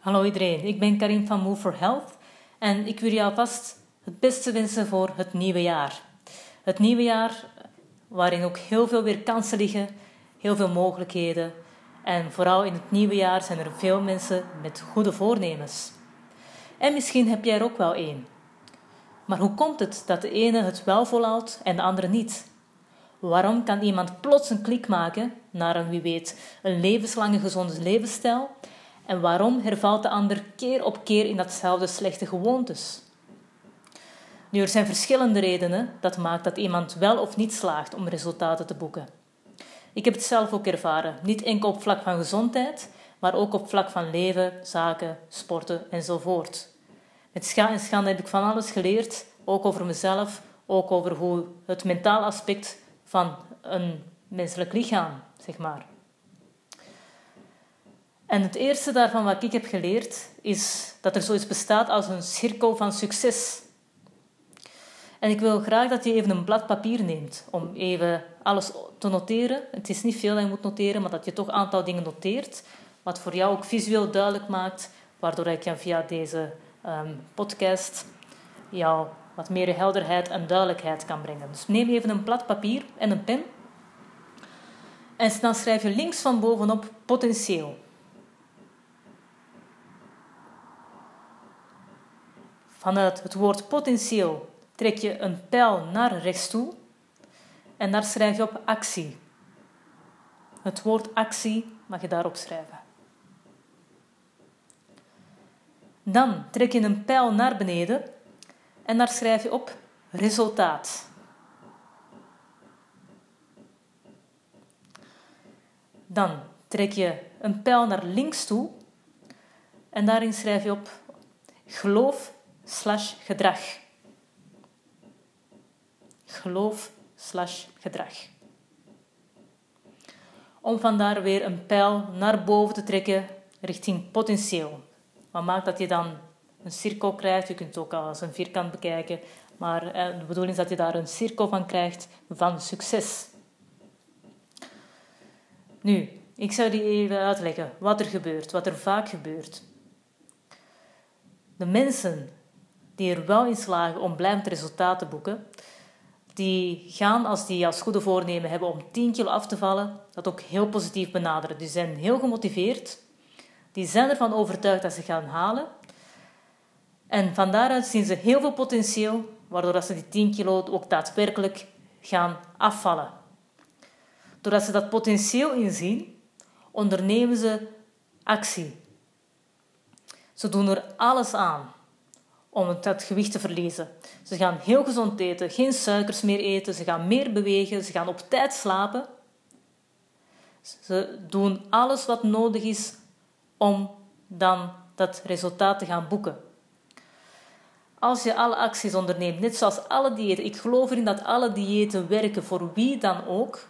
Hallo iedereen, ik ben Karin van Move for Health en ik wil jou vast het beste wensen voor het nieuwe jaar. Het nieuwe jaar waarin ook heel veel weer kansen liggen, heel veel mogelijkheden en vooral in het nieuwe jaar zijn er veel mensen met goede voornemens. En misschien heb jij er ook wel één. Maar hoe komt het dat de ene het wel volhoudt en de andere niet? Waarom kan iemand plots een klik maken naar een, wie weet, een levenslange gezonde levensstijl en waarom hervalt de ander keer op keer in datzelfde slechte gewoontes? Nu, er zijn verschillende redenen dat maakt dat iemand wel of niet slaagt om resultaten te boeken. Ik heb het zelf ook ervaren, niet enkel op vlak van gezondheid, maar ook op vlak van leven, zaken, sporten enzovoort. Met scha en schande heb ik van alles geleerd, ook over mezelf, ook over hoe het mentaal aspect van een menselijk lichaam, zeg maar. En het eerste daarvan wat ik heb geleerd is dat er zoiets bestaat als een cirkel van succes. En ik wil graag dat je even een blad papier neemt om even alles te noteren. Het is niet veel dat je moet noteren, maar dat je toch een aantal dingen noteert, wat voor jou ook visueel duidelijk maakt, waardoor ik je via deze um, podcast jou wat meer helderheid en duidelijkheid kan brengen. Dus neem even een blad papier en een pen. En dan schrijf je links van bovenop potentieel. Vanuit het woord potentieel trek je een pijl naar rechts toe en daar schrijf je op actie. Het woord actie mag je daarop schrijven. Dan trek je een pijl naar beneden en daar schrijf je op resultaat. Dan trek je een pijl naar links toe en daarin schrijf je op geloof slash gedrag. Geloof slash gedrag. Om vandaar weer een pijl naar boven te trekken richting potentieel. Wat maakt dat je dan een cirkel krijgt? Je kunt het ook als een vierkant bekijken. Maar eh, de bedoeling is dat je daar een cirkel van krijgt van succes. Nu, ik zou die even uitleggen wat er gebeurt, wat er vaak gebeurt. De mensen die er wel in slagen om blijvend resultaat te boeken, die gaan als die als goede voornemen hebben om 10 kilo af te vallen, dat ook heel positief benaderen. Die zijn heel gemotiveerd, die zijn ervan overtuigd dat ze gaan halen. En van daaruit zien ze heel veel potentieel, waardoor ze die 10 kilo ook daadwerkelijk gaan afvallen. Doordat ze dat potentieel inzien, ondernemen ze actie. Ze doen er alles aan om dat gewicht te verliezen. Ze gaan heel gezond eten, geen suikers meer eten, ze gaan meer bewegen, ze gaan op tijd slapen. Ze doen alles wat nodig is om dan dat resultaat te gaan boeken. Als je alle acties onderneemt, net zoals alle diëten, ik geloof erin dat alle diëten werken voor wie dan ook,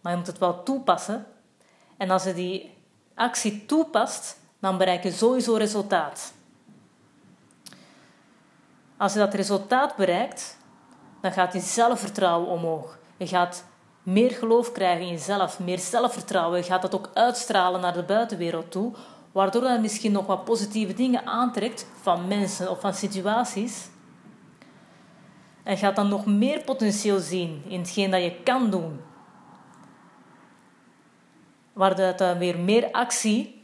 maar je moet het wel toepassen. En als je die actie toepast, dan bereik je sowieso resultaat. Als je dat resultaat bereikt, dan gaat je zelfvertrouwen omhoog. Je gaat meer geloof krijgen in jezelf, meer zelfvertrouwen. Je gaat dat ook uitstralen naar de buitenwereld toe, waardoor je misschien nog wat positieve dingen aantrekt van mensen of van situaties. En gaat dan nog meer potentieel zien in hetgeen dat je kan doen. Waardoor er weer meer actie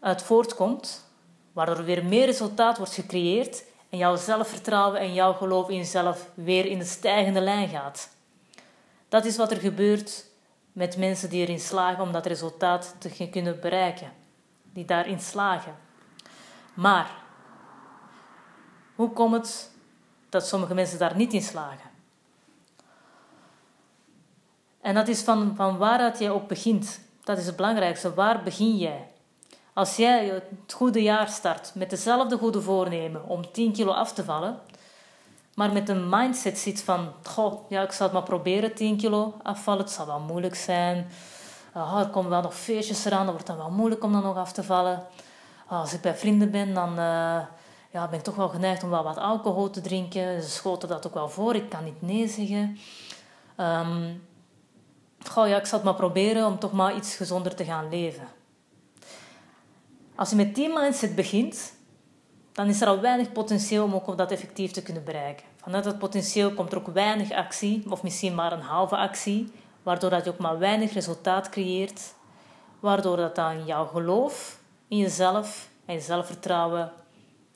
uit voortkomt, waardoor er weer meer resultaat wordt gecreëerd en jouw zelfvertrouwen en jouw geloof in jezelf weer in de stijgende lijn gaat. Dat is wat er gebeurt met mensen die erin slagen om dat resultaat te kunnen bereiken, die daarin slagen. Maar hoe komt het dat sommige mensen daar niet in slagen? En dat is van, van waaruit jij ook begint. Dat is het belangrijkste. Waar begin jij? Als jij het goede jaar start met dezelfde goede voornemen om 10 kilo af te vallen, maar met een mindset zit van, goh, ja, ik zal het maar proberen 10 kilo afvallen, het zal wel moeilijk zijn. Oh, er komen wel nog feestjes eraan, dan wordt het wel moeilijk om dan nog af te vallen. Oh, als ik bij vrienden ben, dan uh, ja, ben ik toch wel geneigd om wel wat alcohol te drinken. Ze schoten dat ook wel voor, ik kan niet nee zeggen. Um, ja, ik zal het maar proberen om toch maar iets gezonder te gaan leven. Als je met die mindset begint, dan is er al weinig potentieel om ook dat effectief te kunnen bereiken. Vanuit dat potentieel komt er ook weinig actie, of misschien maar een halve actie, waardoor dat je ook maar weinig resultaat creëert, waardoor dat dan jouw geloof in jezelf en je zelfvertrouwen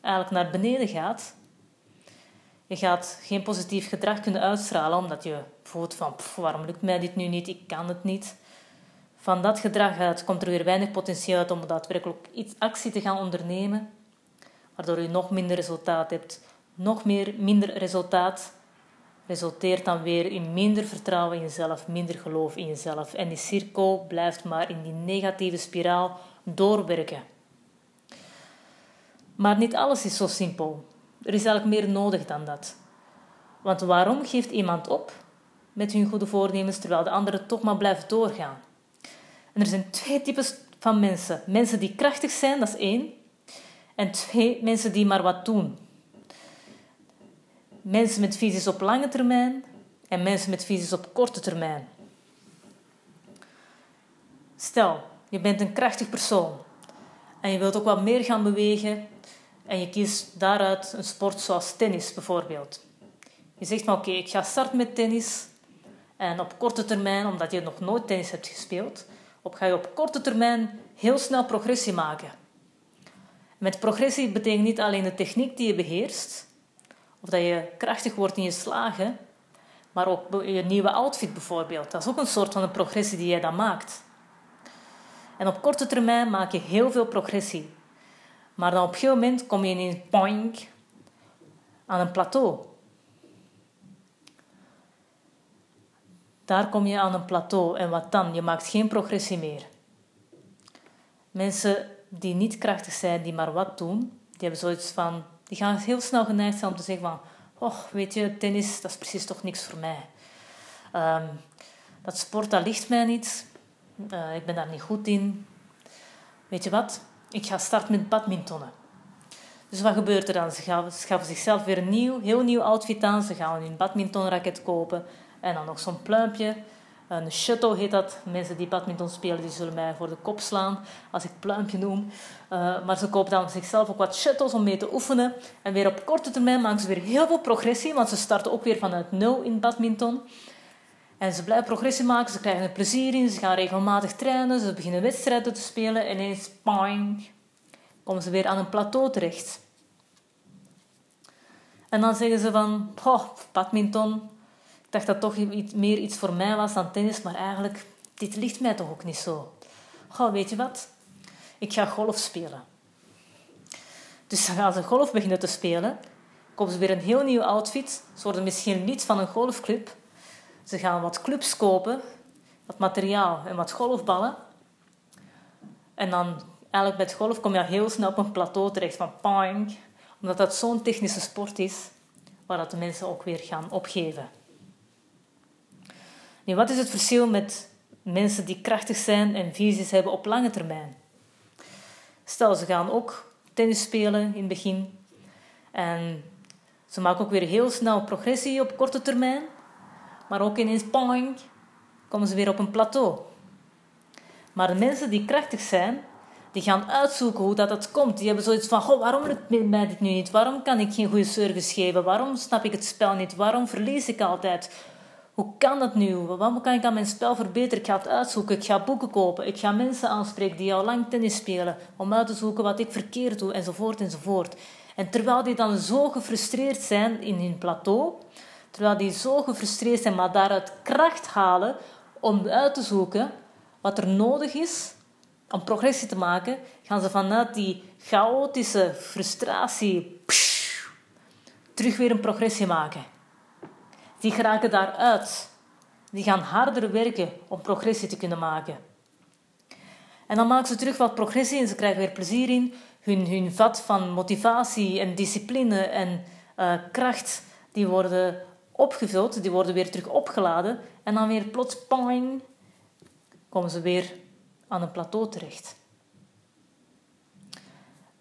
eigenlijk naar beneden gaat. Je gaat geen positief gedrag kunnen uitstralen omdat je voelt van waarom lukt mij dit nu niet, ik kan het niet. Van dat gedrag uit komt er weer weinig potentieel uit om daadwerkelijk iets actie te gaan ondernemen, waardoor je nog minder resultaat hebt. Nog meer minder resultaat resulteert dan weer in minder vertrouwen in jezelf, minder geloof in jezelf. En die cirkel blijft maar in die negatieve spiraal doorwerken. Maar niet alles is zo simpel. Er is eigenlijk meer nodig dan dat. Want waarom geeft iemand op met hun goede voornemens terwijl de anderen toch maar blijven doorgaan? En er zijn twee types van mensen. Mensen die krachtig zijn, dat is één. En twee, mensen die maar wat doen. Mensen met visies op lange termijn en mensen met visies op korte termijn. Stel, je bent een krachtig persoon en je wilt ook wat meer gaan bewegen en je kiest daaruit een sport zoals tennis bijvoorbeeld. Je zegt van oké, ik ga starten met tennis en op korte termijn, omdat je nog nooit tennis hebt gespeeld, op ga je op korte termijn heel snel progressie maken. Met progressie betekent niet alleen de techniek die je beheerst, of dat je krachtig wordt in je slagen, maar ook je nieuwe outfit bijvoorbeeld. Dat is ook een soort van een progressie die jij dan maakt. En op korte termijn maak je heel veel progressie. Maar dan op een gegeven moment kom je in een point aan een plateau. Daar kom je aan een plateau en wat dan? Je maakt geen progressie meer. Mensen die niet krachtig zijn, die maar wat doen, die hebben zoiets van, die gaan heel snel geneigd zijn om te zeggen van, oh, weet je, tennis, dat is precies toch niks voor mij. Um, dat sport, dat ligt mij niet. Uh, ik ben daar niet goed in. Weet je wat? Ik ga starten met badmintonnen. Dus wat gebeurt er dan? Ze schaffen zichzelf weer een nieuw, heel nieuw outfit aan. Ze gaan een badmintonraket kopen. En dan nog zo'n pluimpje. Een shuttle heet dat. Mensen die badminton spelen, die zullen mij voor de kop slaan als ik pluimpje noem. Uh, maar ze kopen dan zichzelf ook wat shuttles om mee te oefenen. En weer op korte termijn maken ze weer heel veel progressie, want ze starten ook weer vanuit nul in badminton. En ze blijven progressie maken, ze krijgen er plezier in, ze gaan regelmatig trainen, ze beginnen wedstrijden te spelen. En ineens, poing, komen ze weer aan een plateau terecht. En dan zeggen ze van, oh, badminton, dacht dat toch iets, meer iets voor mij was dan tennis, maar eigenlijk, dit ligt mij toch ook niet zo. Goh, weet je wat? Ik ga golf spelen. Dus dan gaan ze golf beginnen te spelen. Kopen ze weer een heel nieuw outfit. Ze worden misschien lid van een golfclub. Ze gaan wat clubs kopen, wat materiaal en wat golfballen. En dan eigenlijk met golf kom je heel snel op een plateau terecht van ping. Omdat dat zo'n technische sport is, waar dat de mensen ook weer gaan opgeven. Nu, wat is het verschil met mensen die krachtig zijn en visies hebben op lange termijn? Stel, ze gaan ook tennis spelen in het begin. En ze maken ook weer heel snel progressie op korte termijn. Maar ook ineens, pong, komen ze weer op een plateau. Maar mensen die krachtig zijn, die gaan uitzoeken hoe dat, dat komt. Die hebben zoiets van, Goh, waarom lukt mij dit nu niet? Waarom kan ik geen goede service geven? Waarom snap ik het spel niet? Waarom verlies ik altijd? Hoe kan dat nu? Waarom kan ik aan mijn spel verbeteren? Ik ga het uitzoeken, ik ga boeken kopen, ik ga mensen aanspreken die al lang tennis spelen, om uit te zoeken wat ik verkeerd doe, enzovoort, enzovoort. En terwijl die dan zo gefrustreerd zijn in hun plateau, terwijl die zo gefrustreerd zijn, maar daaruit kracht halen om uit te zoeken wat er nodig is om progressie te maken, gaan ze vanuit die chaotische frustratie terug weer een progressie maken die geraken daaruit. Die gaan harder werken om progressie te kunnen maken. En dan maken ze terug wat progressie en ze krijgen weer plezier in. Hun, hun vat van motivatie en discipline en uh, kracht, die worden opgevuld, die worden weer terug opgeladen. En dan weer plots, pang, komen ze weer aan een plateau terecht.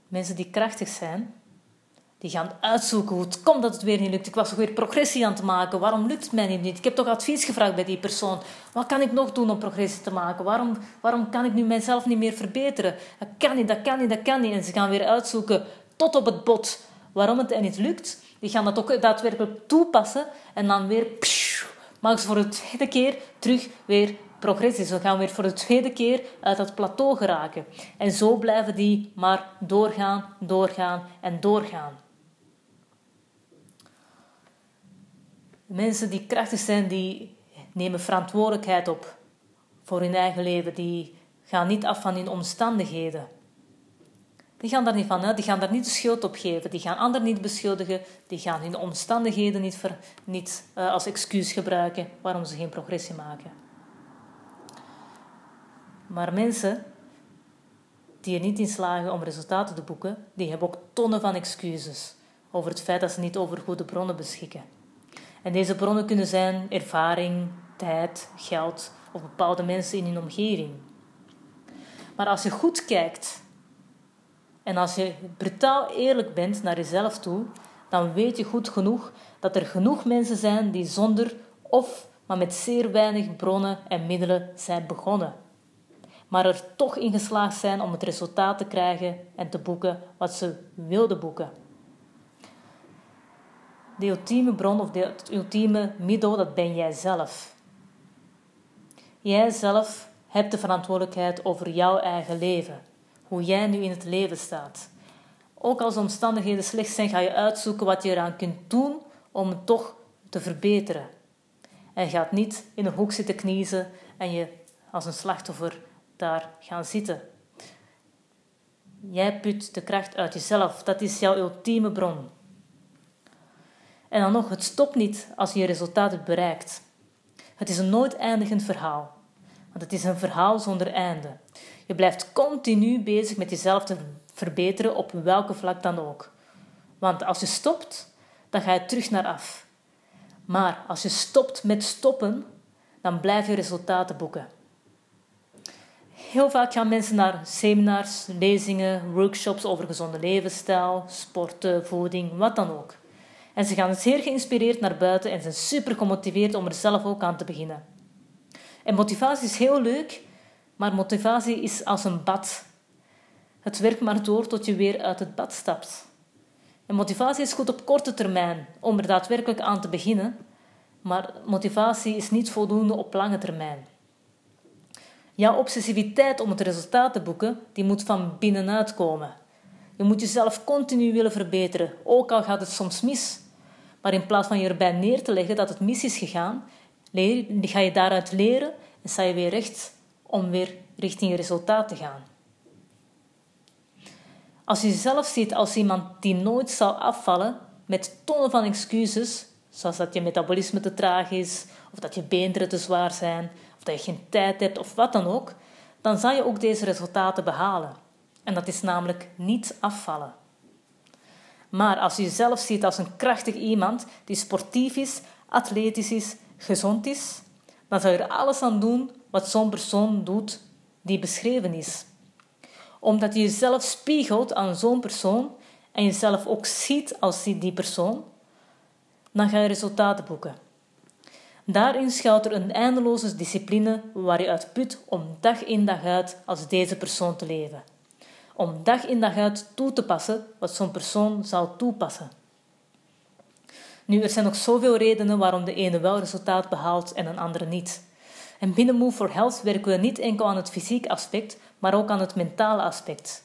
Mensen die krachtig zijn, Die gaan uitzoeken hoe het komt dat het weer niet lukt. Ik was weer progressie aan het maken. Waarom lukt het mij niet? Ik heb toch advies gevraagd bij die persoon. Wat kan ik nog doen om progressie te maken? Waarom, waarom kan ik nu mijzelf niet meer verbeteren? Dat kan niet, dat kan niet, dat kan niet. En ze gaan weer uitzoeken tot op het bot waarom het niet lukt. Die gaan dat ook daadwerkelijk toepassen. En dan weer maken ze voor de tweede keer terug weer progressie. Ze gaan weer voor de tweede keer uit dat plateau geraken. En zo blijven die maar doorgaan, doorgaan en doorgaan. Mensen die krachtig zijn, die nemen verantwoordelijkheid op voor hun eigen leven. Die gaan niet af van hun omstandigheden. Die gaan daar niet van uit, die gaan daar niet de schuld op geven, die gaan anderen niet beschuldigen, die gaan hun omstandigheden niet, niet uh, als excuus gebruiken waarom ze geen progressie maken. Maar mensen die er niet in slagen om resultaten te boeken, die hebben ook tonnen van excuses over het feit dat ze niet over goede bronnen beschikken. En deze bronnen kunnen zijn ervaring, tijd, geld of bepaalde mensen in hun omgeving. Maar als je goed kijkt en als je brutaal eerlijk bent naar jezelf toe, dan weet je goed genoeg dat er genoeg mensen zijn die zonder of maar met zeer weinig bronnen en middelen zijn begonnen. Maar er toch in geslaagd zijn om het resultaat te krijgen en te boeken wat ze wilden boeken. De ultieme bron of de, het ultieme middel, dat ben jij zelf. Jij zelf hebt de verantwoordelijkheid over jouw eigen leven. Hoe jij nu in het leven staat. Ook als de omstandigheden slecht zijn, ga je uitzoeken wat je eraan kunt doen om het toch te verbeteren. En gaat niet in een hoek zitten kniezen en je als een slachtoffer daar gaan zitten. Jij put de kracht uit jezelf. Dat is jouw ultieme bron. En dan nog, het stopt niet als je je resultaat bereikt. Het is een nooit eindigend verhaal. Want het is een verhaal zonder einde. Je blijft continu bezig met jezelf te verbeteren op welke vlak dan ook. Want als je stopt, dan ga je terug naar af. Maar als je stopt met stoppen, dan blijf je resultaten boeken. Heel vaak gaan mensen naar seminars, lezingen, workshops over gezonde levensstijl, sporten, voeding, wat dan ook. En ze gaan zeer geïnspireerd naar buiten en zijn super gemotiveerd om er zelf ook aan te beginnen. En motivatie is heel leuk, maar motivatie is als een bad. Het werkt maar door tot je weer uit het bad stapt. En motivatie is goed op korte termijn om er daadwerkelijk aan te beginnen, maar motivatie is niet voldoende op lange termijn. Jouw obsessiviteit om het resultaat te boeken, die moet van binnenuit komen. Je moet jezelf continu willen verbeteren, ook al gaat het soms mis. Maar in plaats van je erbij neer te leggen dat het mis is gegaan, ga je daaruit leren en sta je weer recht om weer richting je resultaat te gaan. Als je jezelf ziet als iemand die nooit zal afvallen met tonnen van excuses, zoals dat je metabolisme te traag is, of dat je beenderen te zwaar zijn, of dat je geen tijd hebt of wat dan ook, dan zal je ook deze resultaten behalen. En dat is namelijk niet afvallen. Maar als je jezelf ziet als een krachtig iemand die sportief is, atletisch is, gezond is, dan zou je er alles aan doen wat zo'n persoon doet die beschreven is. Omdat je jezelf spiegelt aan zo'n persoon en jezelf ook ziet als die persoon, dan ga je resultaten boeken. Daarin schuilt er een eindeloze discipline waar je uit put om dag in dag uit als deze persoon te leven. Om dag in dag uit toe te passen wat zo'n persoon zal toepassen. Nu, er zijn nog zoveel redenen waarom de ene wel resultaat behaalt en een andere niet. En binnen Move for Health werken we niet enkel aan het fysiek aspect, maar ook aan het mentale aspect.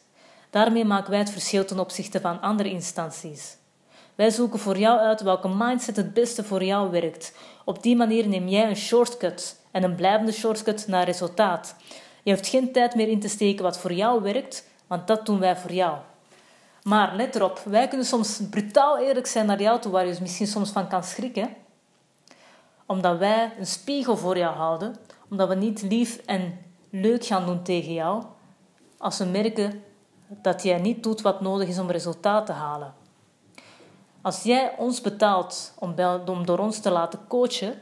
Daarmee maken wij het verschil ten opzichte van andere instanties. Wij zoeken voor jou uit welke mindset het beste voor jou werkt. Op die manier neem jij een shortcut en een blijvende shortcut naar resultaat. Je hoeft geen tijd meer in te steken wat voor jou werkt, want dat doen wij voor jou. Maar let erop, wij kunnen soms brutaal eerlijk zijn naar jou toe, waar je misschien soms van kan schrikken. Omdat wij een spiegel voor jou houden, omdat we niet lief en leuk gaan doen tegen jou, als we merken dat jij niet doet wat nodig is om resultaat te halen. Als jij ons betaalt om, om door ons te laten coachen,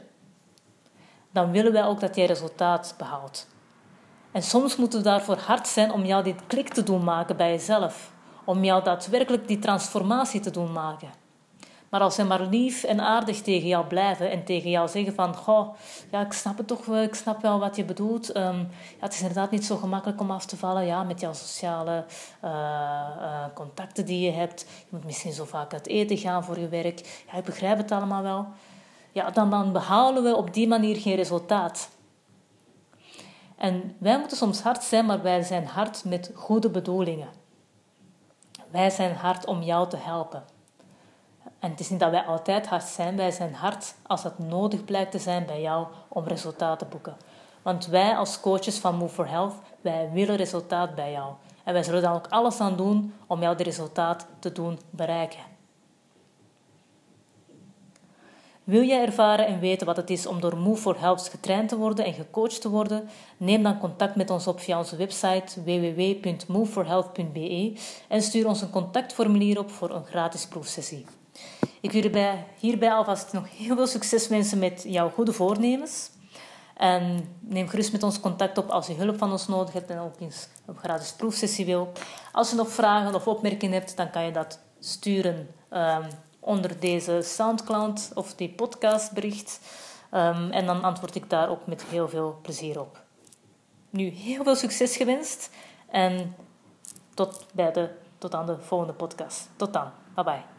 dan willen wij ook dat jij resultaat behaalt. En soms moeten we daarvoor hard zijn om jou dit klik te doen maken bij jezelf om jou daadwerkelijk die transformatie te doen maken. Maar als ze maar lief en aardig tegen jou blijven en tegen jou zeggen van... Goh, ja, ik snap het toch wel, ik snap wel wat je bedoelt. Ehm, ja, het is inderdaad niet zo gemakkelijk om af te vallen ja, met jouw sociale uh, uh, contacten die je hebt. Je moet misschien zo vaak uit eten gaan voor je werk. Ja, ik begrijp het allemaal wel. Ja, dan, dan behalen we op die manier geen resultaat. En wij moeten soms hard zijn, maar wij zijn hard met goede bedoelingen. Wij zijn hard om jou te helpen. En het is niet dat wij altijd hard zijn, wij zijn hard als het nodig blijkt te zijn bij jou om resultaat te boeken. Want wij als coaches van Move for Health, wij willen resultaat bij jou. En wij zullen dan ook alles aan doen om jou het resultaat te doen bereiken. Wil jij ervaren en weten wat het is om door Move for Health getraind te worden en gecoacht te worden? Neem dan contact met ons op via onze website www.moveforhealth.be en stuur ons een contactformulier op voor een gratis proefsessie. Ik wil hierbij, hierbij alvast nog heel veel succes wensen met jouw goede voornemens. En neem gerust met ons contact op als je hulp van ons nodig hebt en ook eens een gratis proefsessie wil. Als je nog vragen of opmerkingen hebt, dan kan je dat sturen um, onder deze Soundcloud of die podcastbericht. Um, en dan antwoord ik daar ook met heel veel plezier op. Nu, heel veel succes gewenst en tot, bij de, tot aan de volgende podcast. Tot dan. Bye bye.